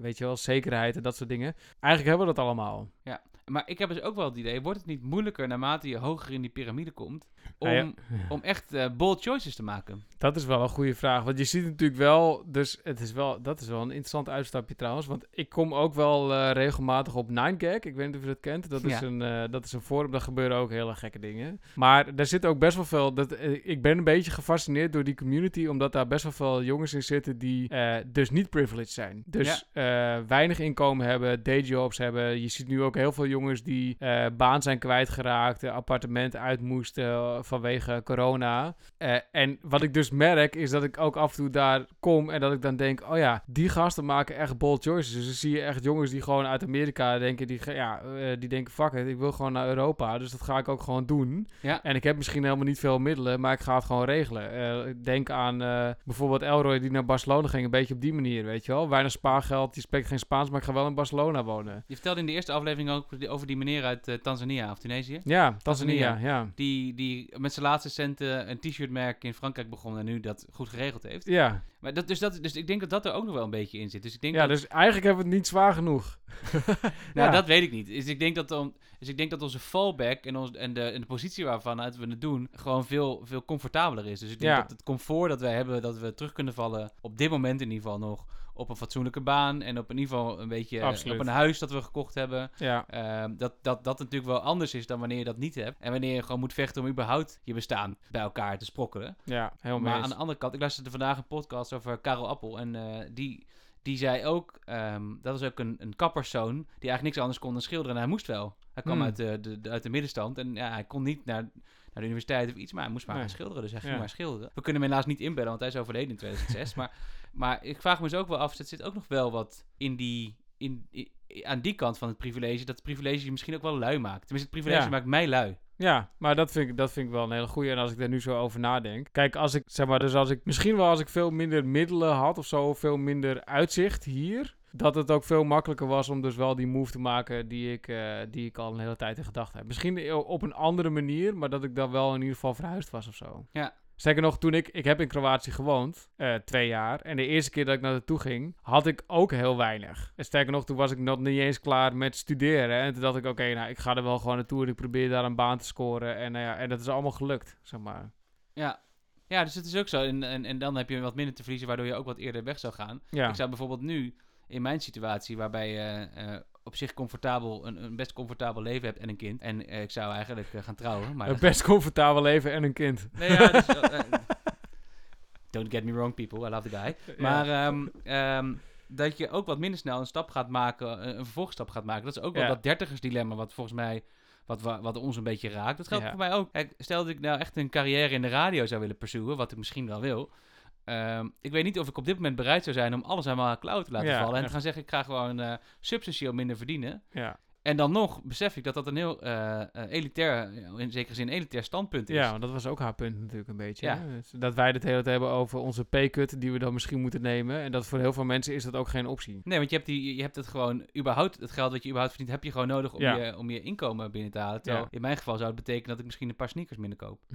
weet je wel, zekerheid en dat soort dingen. Eigenlijk hebben we dat allemaal. Maar ik heb dus ook wel het idee: wordt het niet moeilijker naarmate je hoger in die piramide komt? Om, Nou ja. om echt eh, bold choices te maken. Dat is wel een goede vraag. Want je ziet natuurlijk wel, dus het is wel, dat is wel een interessant uitstapje trouwens. Want ik kom ook wel eh, regelmatig op 9gag. Ik weet niet of je dat kent. Dat is, Ja. een, eh, dat is een forum, daar gebeuren ook hele gekke dingen. Maar daar zit ook best wel veel, dat, ik ben een beetje gefascineerd door die community. Omdat daar best wel veel jongens in zitten die dus niet privileged zijn. Dus weinig inkomen hebben, dayjobs hebben. Je ziet nu ook heel veel jongens die baan zijn kwijtgeraakt, appartement uit moesten vanwege corona. Eh, en wat ik dus merk is dat ik ook af en toe daar kom en dat ik dan denk, oh ja, die gasten maken echt bold choices. Dus dan zie je echt jongens die gewoon uit Amerika denken, die, ja, eh, die denken, fuck it, ik wil gewoon naar Europa, dus dat ga ik ook gewoon doen. Ja. En ik heb misschien helemaal niet veel middelen, maar ik ga het gewoon regelen. Eh, ik denk aan bijvoorbeeld Elroy die naar Barcelona ging, een beetje op die manier, weet je wel. Weinig spaargeld, die spreekt geen Spaans, maar ik ga wel in Barcelona wonen. Je vertelde in de eerste aflevering ook over die meneer uit Tanzania of Tunesië. Ja, Tanzania, Tanzania. ja. Die, die met zijn laatste centen een t-shirtmerk in Frankrijk begon en nu dat goed geregeld heeft. Ja, Maar dat, dus, dat, dus ik denk dat dat er ook nog wel een beetje in zit. Dus ik denk ja dat, dus eigenlijk hebben we het niet zwaar genoeg. Nou, Ja. dat weet ik niet. Dus ik denk dat, dan, dus ik denk dat onze fallback en, ons, en, de, en de positie waarvan uit we het doen gewoon veel, veel comfortabeler is. Dus ik denk Ja. dat het comfort dat wij hebben, dat we terug kunnen vallen, op dit moment in ieder geval nog, op een fatsoenlijke baan en op in ieder geval een beetje Absoluut. op een huis dat we gekocht hebben. Ja, Ehm, dat, dat dat natuurlijk wel anders is dan wanneer je dat niet hebt. En wanneer je gewoon moet vechten om überhaupt je bestaan bij elkaar te sprokkelen. ja, helemaal Maar aan de andere kant, ik luisterde vandaag een podcast over Karel Appel. En eh, die, die zei ook, ehm, dat was ook een, een kapperszoon die eigenlijk niks anders kon dan schilderen. En hij moest wel. Hij kwam Hmm. uit, de, de, de- uit de middenstand en ja, hij kon niet naar de universiteit of iets, maar hij moest maar Nee. gaan schilderen. Dus hij Ja. ging maar schilderen. We kunnen hem helaas niet inbellen, want hij is overleden in 2006. maar, maar ik vraag me dus ook wel af, er zit ook nog wel wat in die... In, aan die kant van het privilege, dat het privilege je misschien ook wel lui maakt. Tenminste, het privilege Ja. maakt mij lui. Ja, maar dat vind, ik, dat vind ik wel een hele goeie. En als ik daar nu zo over nadenk. Kijk, als ik zeg maar, dus als ik misschien wel als ik veel minder middelen had of zo, veel minder uitzicht hier. Dat het ook veel makkelijker was om dus wel die move te maken die ik, eh, die ik al een hele tijd in gedachten heb. Misschien o- op een andere manier, maar dat ik dan wel in ieder geval verhuisd was of zo. Ja. Sterker nog, toen ik, ik heb in Kroatië gewoond, eh, twee jaar. En de eerste keer dat ik naar naartoe ging, had ik ook heel weinig. En sterker nog, toen was ik nog niet eens klaar met studeren. En toen dacht ik, oké, nou, ik ga er wel gewoon naartoe en ik probeer daar een baan te scoren. En, nou ja, en dat is allemaal gelukt, zeg maar. Ja. Ja, dus het is ook zo. En, en, en dan heb je wat minder te verliezen, waardoor je ook wat eerder weg zou gaan. Ja, Ik zou bijvoorbeeld nu, in mijn situatie, waarbij je eh, op zich comfortabel, een, een best comfortabel leven hebt en een kind. En eh, ik zou eigenlijk eh, gaan trouwen. Maar een best comfortabel leven en een kind. Nee, ja, dus, don't get me wrong, people. I love the guy. Maar ehm, ehm, dat je ook wat minder snel een stap gaat maken, een vervolgstap gaat maken. Dat is ook wel Ja. dat dertigersdilemma wat volgens mij... Wat, wa- wat ons een beetje raakt. Dat geldt Ja. voor mij ook. Kijk, stel dat ik nou echt een carrière in de radio zou willen pursueren, wat ik misschien wel wil. Ehm, ik weet niet of ik op dit moment bereid zou zijn om alles aan mijn cloud te laten Ja, vallen. En echt. te gaan zeggen, ik ga gewoon eh substantieel minder verdienen. Ja, En dan nog besef ik dat dat een heel eh, eh, elitair, in zekere zin elitair standpunt is. ja, want dat was ook haar punt natuurlijk een beetje. Ja. Dus Dat wij het hele tijd hebben over onze pay-cut die we dan misschien moeten nemen. En dat voor heel veel mensen is dat ook geen optie. Nee, want je hebt, die, je hebt het gewoon, überhaupt, het geld dat je überhaupt verdient, heb je gewoon nodig om, Ja. je, om je inkomen binnen te halen. Terwijl Ja. in mijn geval zou het betekenen dat ik misschien een paar sneakers minder koop.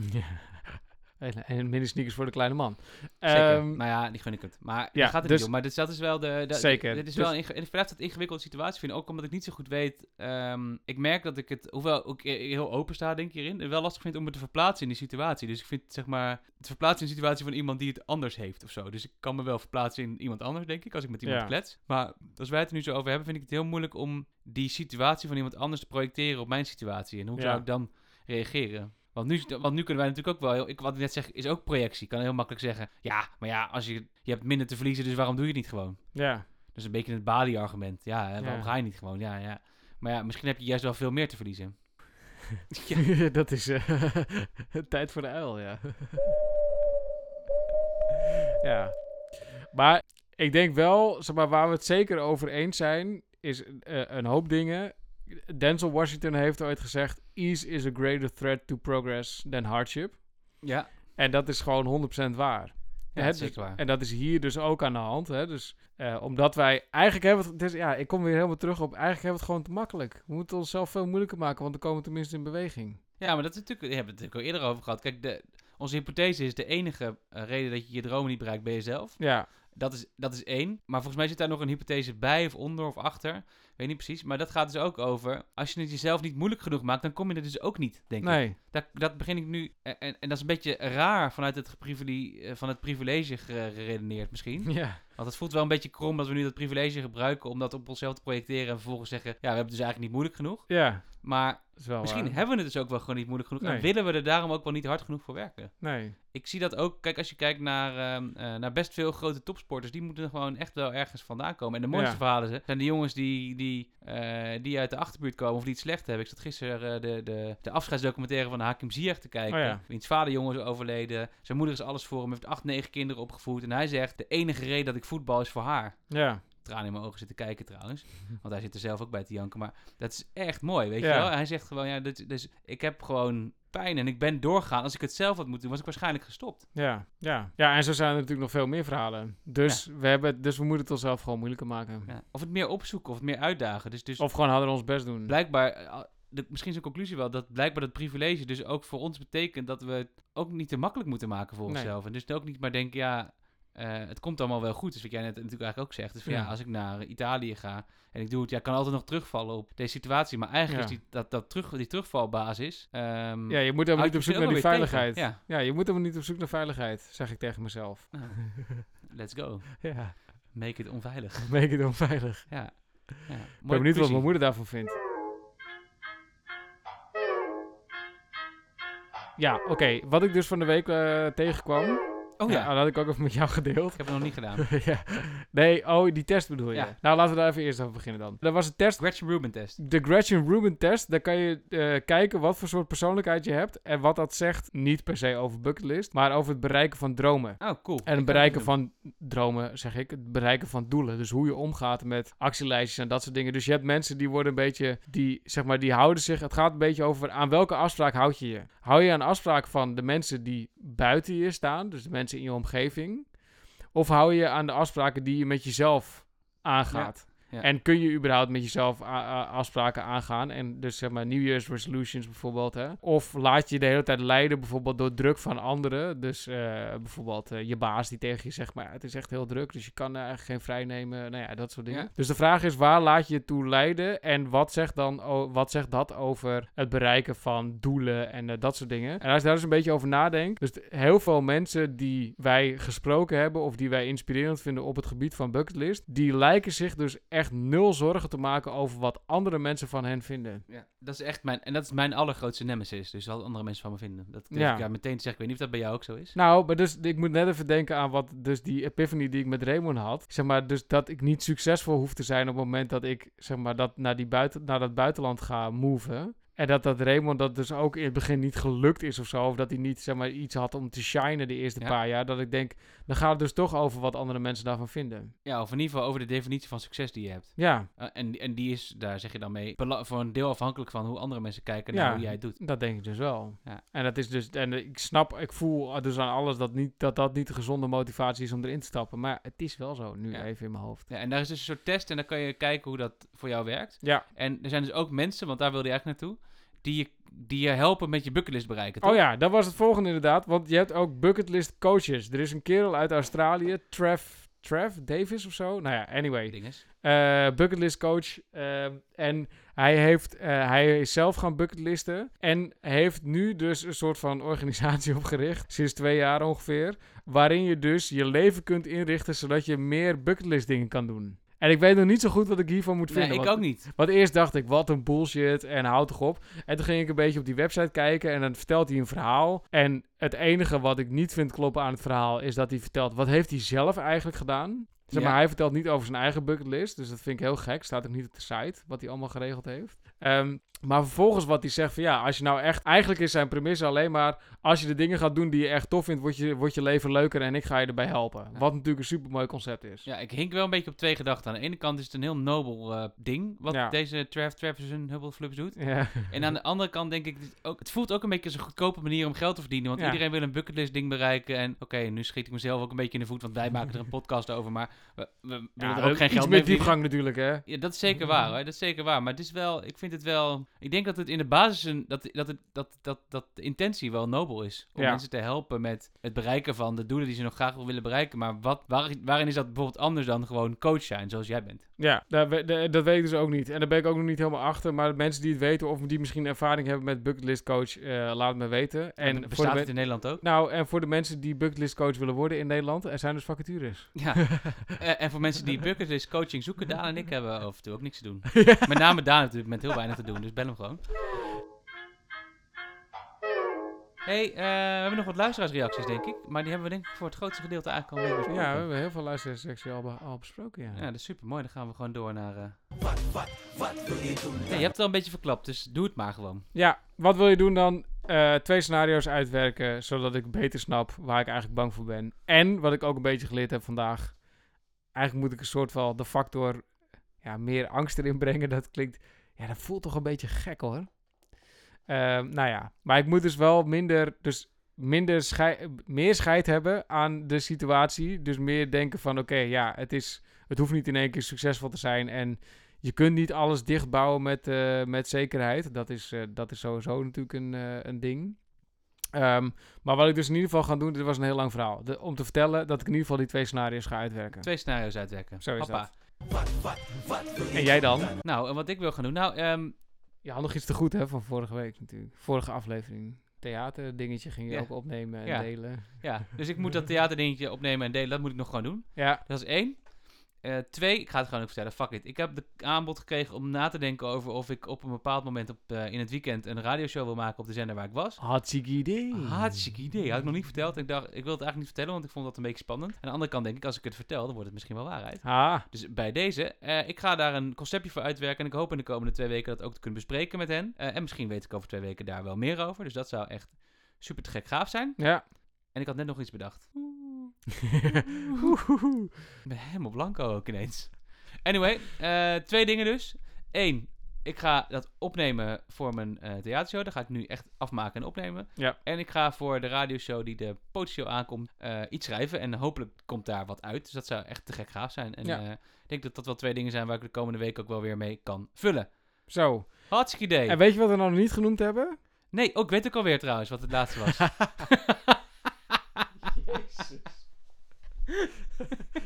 En, minder sneakers voor de kleine man. Zeker. Ehm, nou ja, die gun ik het. Maar ja, gaat het dus- niet om. Maar dit, dat is wel de... de Zeker. Dit is Dus- wel een, dat ingewikkelde situatie vinden. Ook omdat ik niet zo goed weet... ehm, ik merk dat ik het, hoewel ik heel open sta denk ik hierin, wel lastig vind om me te verplaatsen in die situatie. Dus ik vind zeg maar, het verplaatsen in de situatie van iemand die het anders heeft of zo. Dus ik kan me wel verplaatsen in iemand anders, denk ik, als ik met iemand Ja. klets. Maar als wij het er nu zo over hebben, vind ik het heel moeilijk om die situatie van iemand anders te projecteren op mijn situatie. En hoe Ja. zou ik dan reageren. Want nu, want nu kunnen wij natuurlijk ook wel, heel, ik, wat ik net zeg, is ook projectie. Ik kan heel makkelijk zeggen, ja, maar ja, als je, je hebt minder te verliezen, dus waarom doe je het niet gewoon? Ja. Dat is een beetje het Bali-argument. Ja, hè, waarom Ja. ga je niet gewoon? Ja, ja. Maar ja, misschien heb je juist wel veel meer te verliezen. ja. dat is eh, tijd voor de uil, ja. ja. Maar ik denk wel, zeg maar, waar we het zeker over eens zijn, is eh, een hoop dingen. Denzel Washington heeft ooit gezegd: Ease is a greater threat to progress than hardship. Ja, En dat is gewoon 100% waar. ja Hè, dus- waar. En dat is hier dus ook aan de hand. Hè? Dus eh, omdat wij eigenlijk hebben we het, dus ja, ik kom weer helemaal terug op. Eigenlijk hebben we het gewoon te makkelijk. We moeten onszelf veel moeilijker maken, want dan komen we tenminste in beweging. Ja, maar dat is natuurlijk, daar hebben we het natuurlijk al eerder over gehad. Kijk, de, onze hypothese is de enige eh, reden dat je je dromen niet bereikt bij jezelf. Ja, Dat is, dat is één. Maar volgens mij zit daar nog een hypothese bij of onder of achter. Weet niet precies. Maar dat gaat dus ook over. Als je het jezelf niet moeilijk genoeg maakt, dan kom je er dus ook niet, denk ik. nee. Dat, dat begin ik nu. En, en, dat is een beetje raar vanuit het, eh, van het privilege gere- geredeneerd misschien. Ja, Want het voelt wel een beetje krom dat we nu dat privilege gebruiken om dat op onszelf te projecteren. En vervolgens zeggen: ja, we hebben het dus eigenlijk niet moeilijk genoeg. ja, Maar misschien waar. hebben we het dus ook wel gewoon niet moeilijk genoeg. En willen we er daarom ook wel niet hard genoeg voor werken. Nee. Ik zie dat ook, kijk, als je kijkt naar, ehm, eh, naar best veel grote topsporters, die moeten gewoon echt wel ergens vandaan komen. En de mooiste Ja. verhalen zijn de jongens die, die, eh, die uit de achterbuurt komen of die het slecht hebben. Ik zat gisteren eh, de, de, de afscheidsdocumentaire van Hakim Ziyech te kijken. Oh ja. Wiens vader jongen is overleden. Zijn moeder is alles voor hem, heeft acht, negen kinderen opgevoed. En hij zegt, de enige reden dat ik voetbal is voor haar. Ja, Tranen in mijn ogen zitten kijken trouwens. Want hij zit er zelf ook bij te janken. Maar dat is echt mooi, weet Ja. je wel. Hij zegt gewoon, ja, dit, dus ik heb gewoon pijn en ik ben doorgaan. Als ik het zelf had moeten doen, was ik waarschijnlijk gestopt. ja, ja. Ja, en zo zijn er natuurlijk nog veel meer verhalen. Dus, we, hebben, dus we moeten het onszelf gewoon moeilijker maken. Ja. Of het meer opzoeken of het meer uitdagen. Dus, dus Of gewoon harder ons best doen. blijkbaar, eh, de, misschien is een conclusie wel, dat blijkbaar dat privilege dus ook voor ons betekent dat we het ook niet te makkelijk moeten maken voor Nee. onszelf. En dus ook niet maar denken, ja, eh, het komt allemaal wel goed. Dus wat jij net natuurlijk eigenlijk ook zegt. Dus van, ja. Ja. als ik naar Italië ga en ik doe het, ja, ik kan altijd nog terugvallen op deze situatie. Maar eigenlijk Ja. is die, dat, dat terug, die terugvalbasis... ehm, Ja, je moet helemaal niet op zoek naar die veiligheid. Ja. je moet helemaal niet op zoek naar veiligheid, zeg ik tegen mezelf. Let's go. Ja, Make it onveilig. make it onveilig. Ja. ja. Ik ben benieuwd wat mijn moeder daarvan vindt. Ja, oké. Wat ik dus van de week eh, tegenkwam. Oh ja, dat had ik ook even met jou gedeeld. ik heb het nog niet gedaan. ja. Nee, oh, die test bedoel je. Ja. Nou, laten we daar even eerst over beginnen dan. Dat was een test, Gretchen Rubin test. de Gretchen Rubin test. Daar kan je eh, kijken wat voor soort persoonlijkheid je hebt. En wat dat zegt, niet per se over bucketlist, maar over het bereiken van dromen. Oh, cool. En het bereiken van dromen, zeg ik. Het bereiken van doelen. Dus hoe je omgaat met actielijstjes en dat soort dingen. Dus je hebt mensen die worden een beetje, die zeg maar, die houden zich. Het gaat een beetje over aan welke afspraak houd je je. Hou je aan afspraak van de mensen die buiten je staan, dus de mensen in je omgeving. Of hou je aan de afspraken die je met jezelf aangaat. Ja. En kun je überhaupt met jezelf afspraken aangaan? En dus zeg maar New Year's resolutions bijvoorbeeld. Hè? Of laat je de hele tijd leiden bijvoorbeeld door druk van anderen. Dus eh, bijvoorbeeld eh, je baas die tegen je zegt, maar het is echt heel druk. Dus je kan eh, eigenlijk geen vrij nemen. Nou ja, dat soort dingen. Ja. Dus de vraag is, waar laat je je toe leiden? En wat zegt, dan, wat zegt dat over het bereiken van doelen en eh, dat soort dingen? En als je daar dus een beetje over nadenkt. Dus heel veel mensen die wij gesproken hebben of die wij inspirerend vinden op het gebied van bucketlist. Die lijken zich dus echt nul zorgen te maken over wat andere mensen van hen vinden. Ja, dat is echt mijn... En dat is mijn allergrootste nemesis. Dus wat andere mensen van me vinden. Dat Ja. ik ja, meteen te zeggen. Ik weet niet of dat bij jou ook zo is. Nou, maar dus ik moet net even denken aan wat dus die epiphany die ik met Raymond had. Zeg maar, dus dat ik niet succesvol hoef te zijn op het moment dat ik zeg maar dat naar, die buiten, naar dat buitenland ga moven. En dat dat Raymond dat dus ook in het begin niet gelukt is of zo. Of dat hij niet zeg maar iets had om te shinen de eerste Ja. paar jaar. Dat ik denk, dan gaat het dus toch over wat andere mensen daarvan vinden. Ja, of in ieder geval over de definitie van succes die je hebt. Ja, Uh, en, en die is, daar zeg je dan mee, voor een deel afhankelijk van hoe andere mensen kijken Ja. naar hoe jij het doet. dat denk ik dus wel. Ja. En dat is dus, en ik snap, ik voel dus aan alles dat niet, dat, dat niet de gezonde motivatie is om erin te stappen. Maar het is wel zo, nu even in mijn hoofd. Ja, en daar is dus een soort test en dan kan je kijken hoe dat voor jou werkt. Ja. En er zijn dus ook mensen, want daar wilde je eigenlijk naartoe, die je, die je helpen met je bucketlist bereiken. Oh ja, dat was het volgende inderdaad. Want je hebt ook bucketlist coaches. Er is een kerel uit Australië, Trev, Trev Davis of zo. Nou ja, anyway. Dinges. Eh bucketlist coach. ehm, en hij, heeft, eh, hij is zelf gaan bucketlisten. En heeft nu dus een soort van organisatie opgericht. Sinds twee jaar ongeveer. Waarin je dus je leven kunt inrichten zodat je meer bucketlist dingen kan doen. En ik weet nog niet zo goed wat ik hiervan moet Nee, vinden. ik want, ook niet. want eerst dacht ik, wat een bullshit en houd toch op. En toen ging ik een beetje op die website kijken en dan vertelt hij een verhaal. En het enige wat ik niet vind kloppen aan het verhaal is dat hij vertelt, wat heeft hij zelf eigenlijk gedaan? Zeg maar, Ja. hij vertelt niet over zijn eigen bucketlist, dus dat vind ik heel gek. Staat ook niet op de site, wat hij allemaal geregeld heeft. Ehm, maar vervolgens wat hij zegt van ja, als je nou echt... Eigenlijk is zijn premisse alleen maar... Als je de dingen gaat doen die je echt tof vindt, wordt je, wordt je leven leuker en ik ga je erbij helpen. Ja. Wat natuurlijk een supermooi concept is. Ja, ik hink wel een beetje op twee gedachten. Aan de ene kant is het een heel nobel eh, ding, wat Ja. deze Trav Travis en Hubble Flips doet. Ja. En aan de andere kant denk ik, het, ook, het voelt ook een beetje als een goedkope manier om geld te verdienen. Want iedereen wil een bucketlist ding bereiken. En oké, nu schiet ik mezelf ook een beetje in de voet, want wij maken er een podcast over. Maar we, we willen er ook geen geld mee verdienen. diepgang natuurlijk, hè. Ja, dat is zeker waar hoor. Dat is zeker waar. Maar het is wel, ik vind het wel. Ik denk dat het in de basis een, dat, dat, het, dat, dat, dat de intentie wel nobel is. Om Ja. mensen te helpen met het bereiken van de doelen die ze nog graag willen bereiken. Maar wat, waar, waarin is dat bijvoorbeeld anders dan gewoon coach zijn, zoals jij bent? Ja, dat, dat weet ik dus ook niet. En daar ben ik ook nog niet helemaal achter. Maar mensen die het weten of die misschien ervaring hebben met bucketlist coach, eh, laat het me weten. En bestaat het in Nederland ook? Nou, en voor de mensen die bucketlist coach willen worden in Nederland, er zijn dus vacatures. Ja. Eh, en voor mensen die bucketlist coaching zoeken, Daan en ik hebben af en toe ook niks te doen. Met name Daan natuurlijk met heel weinig te doen, dus hem gewoon. hey, eh, we hebben nog wat luisteraarsreacties, denk ik. Maar die hebben we denk ik voor het grootste gedeelte eigenlijk al mee besproken. Ja, we hebben heel veel luisteraarsectie al, be- al besproken, ja. Ja, dat is super mooi. Dan gaan we gewoon door naar. eh Ja, je hebt het al een beetje verklapt, dus doe het maar gewoon. Ja, wat wil je doen dan? Eh, twee scenario's uitwerken, zodat ik beter snap waar ik eigenlijk bang voor ben. En, wat ik ook een beetje geleerd heb vandaag, eigenlijk moet ik een soort van de factor ja, meer angst erin brengen. Dat klinkt, ja, dat voelt toch een beetje gek hoor. Ehm, nou ja, maar ik moet dus wel minder, dus minder schei- meer scheid hebben aan de situatie. Dus meer denken van, oké, ja, het is, het hoeft niet in één keer succesvol te zijn en je kunt niet alles dichtbouwen met, eh, met zekerheid. Dat is, eh, dat is sowieso natuurlijk een, eh, een ding. Ehm, maar wat ik dus in ieder geval ga doen, dit was een heel lang verhaal. De- om te vertellen dat ik in ieder geval die twee scenario's ga uitwerken. Twee scenario's uitwerken. Zo is Hoppa. En jij dan? Nou, en wat ik wil gaan doen. Nou, ehm, Je had nog iets te goed hè, van vorige week natuurlijk. Vorige aflevering. Theater dingetje ging je Ja. ook opnemen en Ja. delen. ja, dus ik moet dat theaterdingetje opnemen en delen. Dat moet ik nog gewoon doen. Ja, Dat is één. Eh, twee, ik ga het gewoon ook vertellen. Fuck it. Ik heb de aanbod gekregen om na te denken over of ik op een bepaald moment op, eh, in het weekend een radioshow wil maken op de zender waar ik was. hartstikke idee. Hartstikke idee. Had ik nog niet verteld. Ik dacht, ik wil het eigenlijk niet vertellen, want ik vond dat een beetje spannend. Aan de andere kant denk ik, als ik het vertel, dan wordt het misschien wel waarheid. Ah, Dus bij deze, eh, ik ga daar een conceptje voor uitwerken. En ik hoop in de komende twee weken dat ook te kunnen bespreken met hen. En misschien weet ik over twee weken daar wel meer over. Dus dat zou echt super te gek gaaf zijn. ja. En ik had net nog iets bedacht. Ik ben helemaal blanco ook ineens. Anyway, eh, twee dingen dus. Eén, ik ga dat opnemen voor mijn eh theatershow. Dat ga ik nu echt afmaken en opnemen. Ja. En ik ga voor de radioshow die de potentieel aankomt eh, iets schrijven. En hopelijk komt daar wat uit. Dus dat zou echt te gek gaaf zijn. En Ja. ik denk dat dat wel twee dingen zijn waar ik de komende week ook wel weer mee kan vullen. Zo. Hartstikke idee. En weet je wat we nou nog niet genoemd hebben? Nee, ook ik weet ook alweer trouwens wat het laatste was.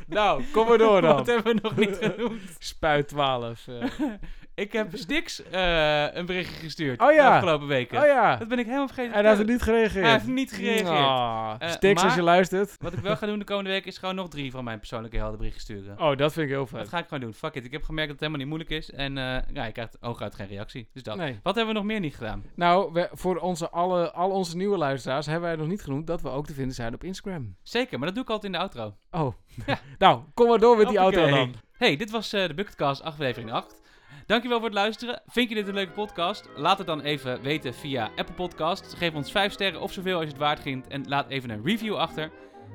nou, kom maar door dan. wat hebben we nog niet genoemd? Spuit 12. eh. Ik heb Stix eh, een berichtje gestuurd Oh ja. de afgelopen weken. Oh ja. Dat ben ik helemaal vergeten. En hij heeft niet gereageerd. Hij heeft niet gereageerd. Ah, Eh, Stix, als je luistert. Wat ik wel ga doen de komende week is gewoon nog drie van mijn persoonlijke heldenberichten sturen. Oh, dat vind ik heel vet. Dat ga ik gewoon doen. Fuck it. Ik heb gemerkt dat het helemaal niet moeilijk is. En eh ja, je krijgt hooguit geen reactie. Dus dat. Nee. Wat hebben we nog meer niet gedaan? Nou, we, voor onze alle, al onze nieuwe luisteraars hebben wij nog niet genoemd dat we ook te vinden zijn op Instagram. Zeker, maar dat doe ik altijd in de outro. Oh, nou, kom maar door met die Hoppakee. dan. Hey, dit was de Bucketcast aflevering 8. Dankjewel voor het luisteren. Vind je dit een leuke podcast? Laat het dan even weten via Apple Podcasts. Geef ons 5 sterren of zoveel als je het waard vindt. En laat even een review achter.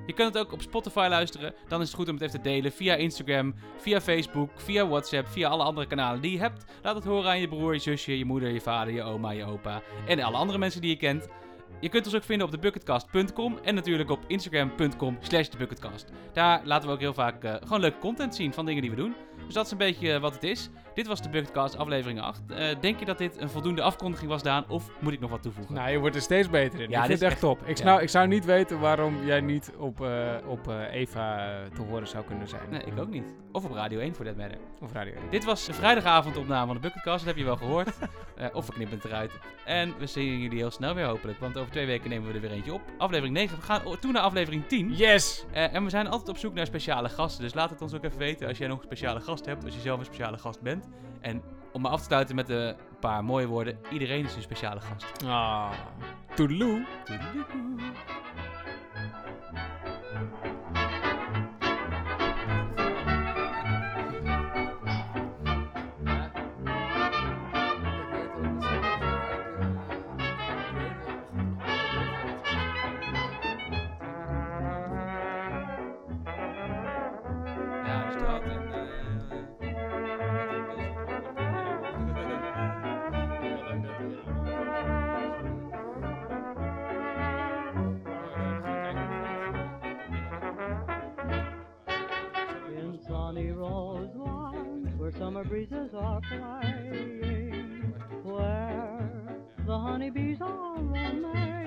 Je kunt het ook op Spotify luisteren. Dan is het goed om het even te delen via Instagram, via Facebook, via WhatsApp, via alle andere kanalen die je hebt. Laat het horen aan je broer, je zusje, je moeder, je vader, je oma, je opa en alle andere mensen die je kent. Je kunt ons ook vinden op thebucketcast.com en natuurlijk op instagram.com slash thebucketcast. Daar laten we ook heel vaak eh, gewoon leuke content zien van dingen die we doen. Dus dat is een beetje eh, wat het is. Dit was de Bucketcast aflevering 8. Eh, denk je dat dit een voldoende afkondiging was, Daan? Of moet ik nog wat toevoegen? Nou, je wordt er steeds beter in. Ja, ik dit vind is echt top. Ik, ja. zou, ik zou niet weten waarom jij niet op, eh, op eh, Eva te horen zou kunnen zijn. Nee, ik ook niet. Of op Radio 1 voor that matter. Of Radio 1. Dit was de vrijdagavondopname van de Bucketcast, dat heb je wel gehoord. Eh, of we knippen het eruit. En we zien jullie heel snel weer hopelijk, want over twee weken nemen we er weer eentje op. Aflevering 9, we gaan o- toe naar aflevering 10. Yes! Eh, en we zijn altijd op zoek naar speciale gasten, dus laat het ons ook even weten als jij nog een speciale gast hebt, als je zelf een speciale gast bent. En om me af te sluiten met een paar mooie woorden, iedereen is een speciale gast. Ah. Toedeloe. Toedeloe. Breezes are playing, where the honeybees are maying,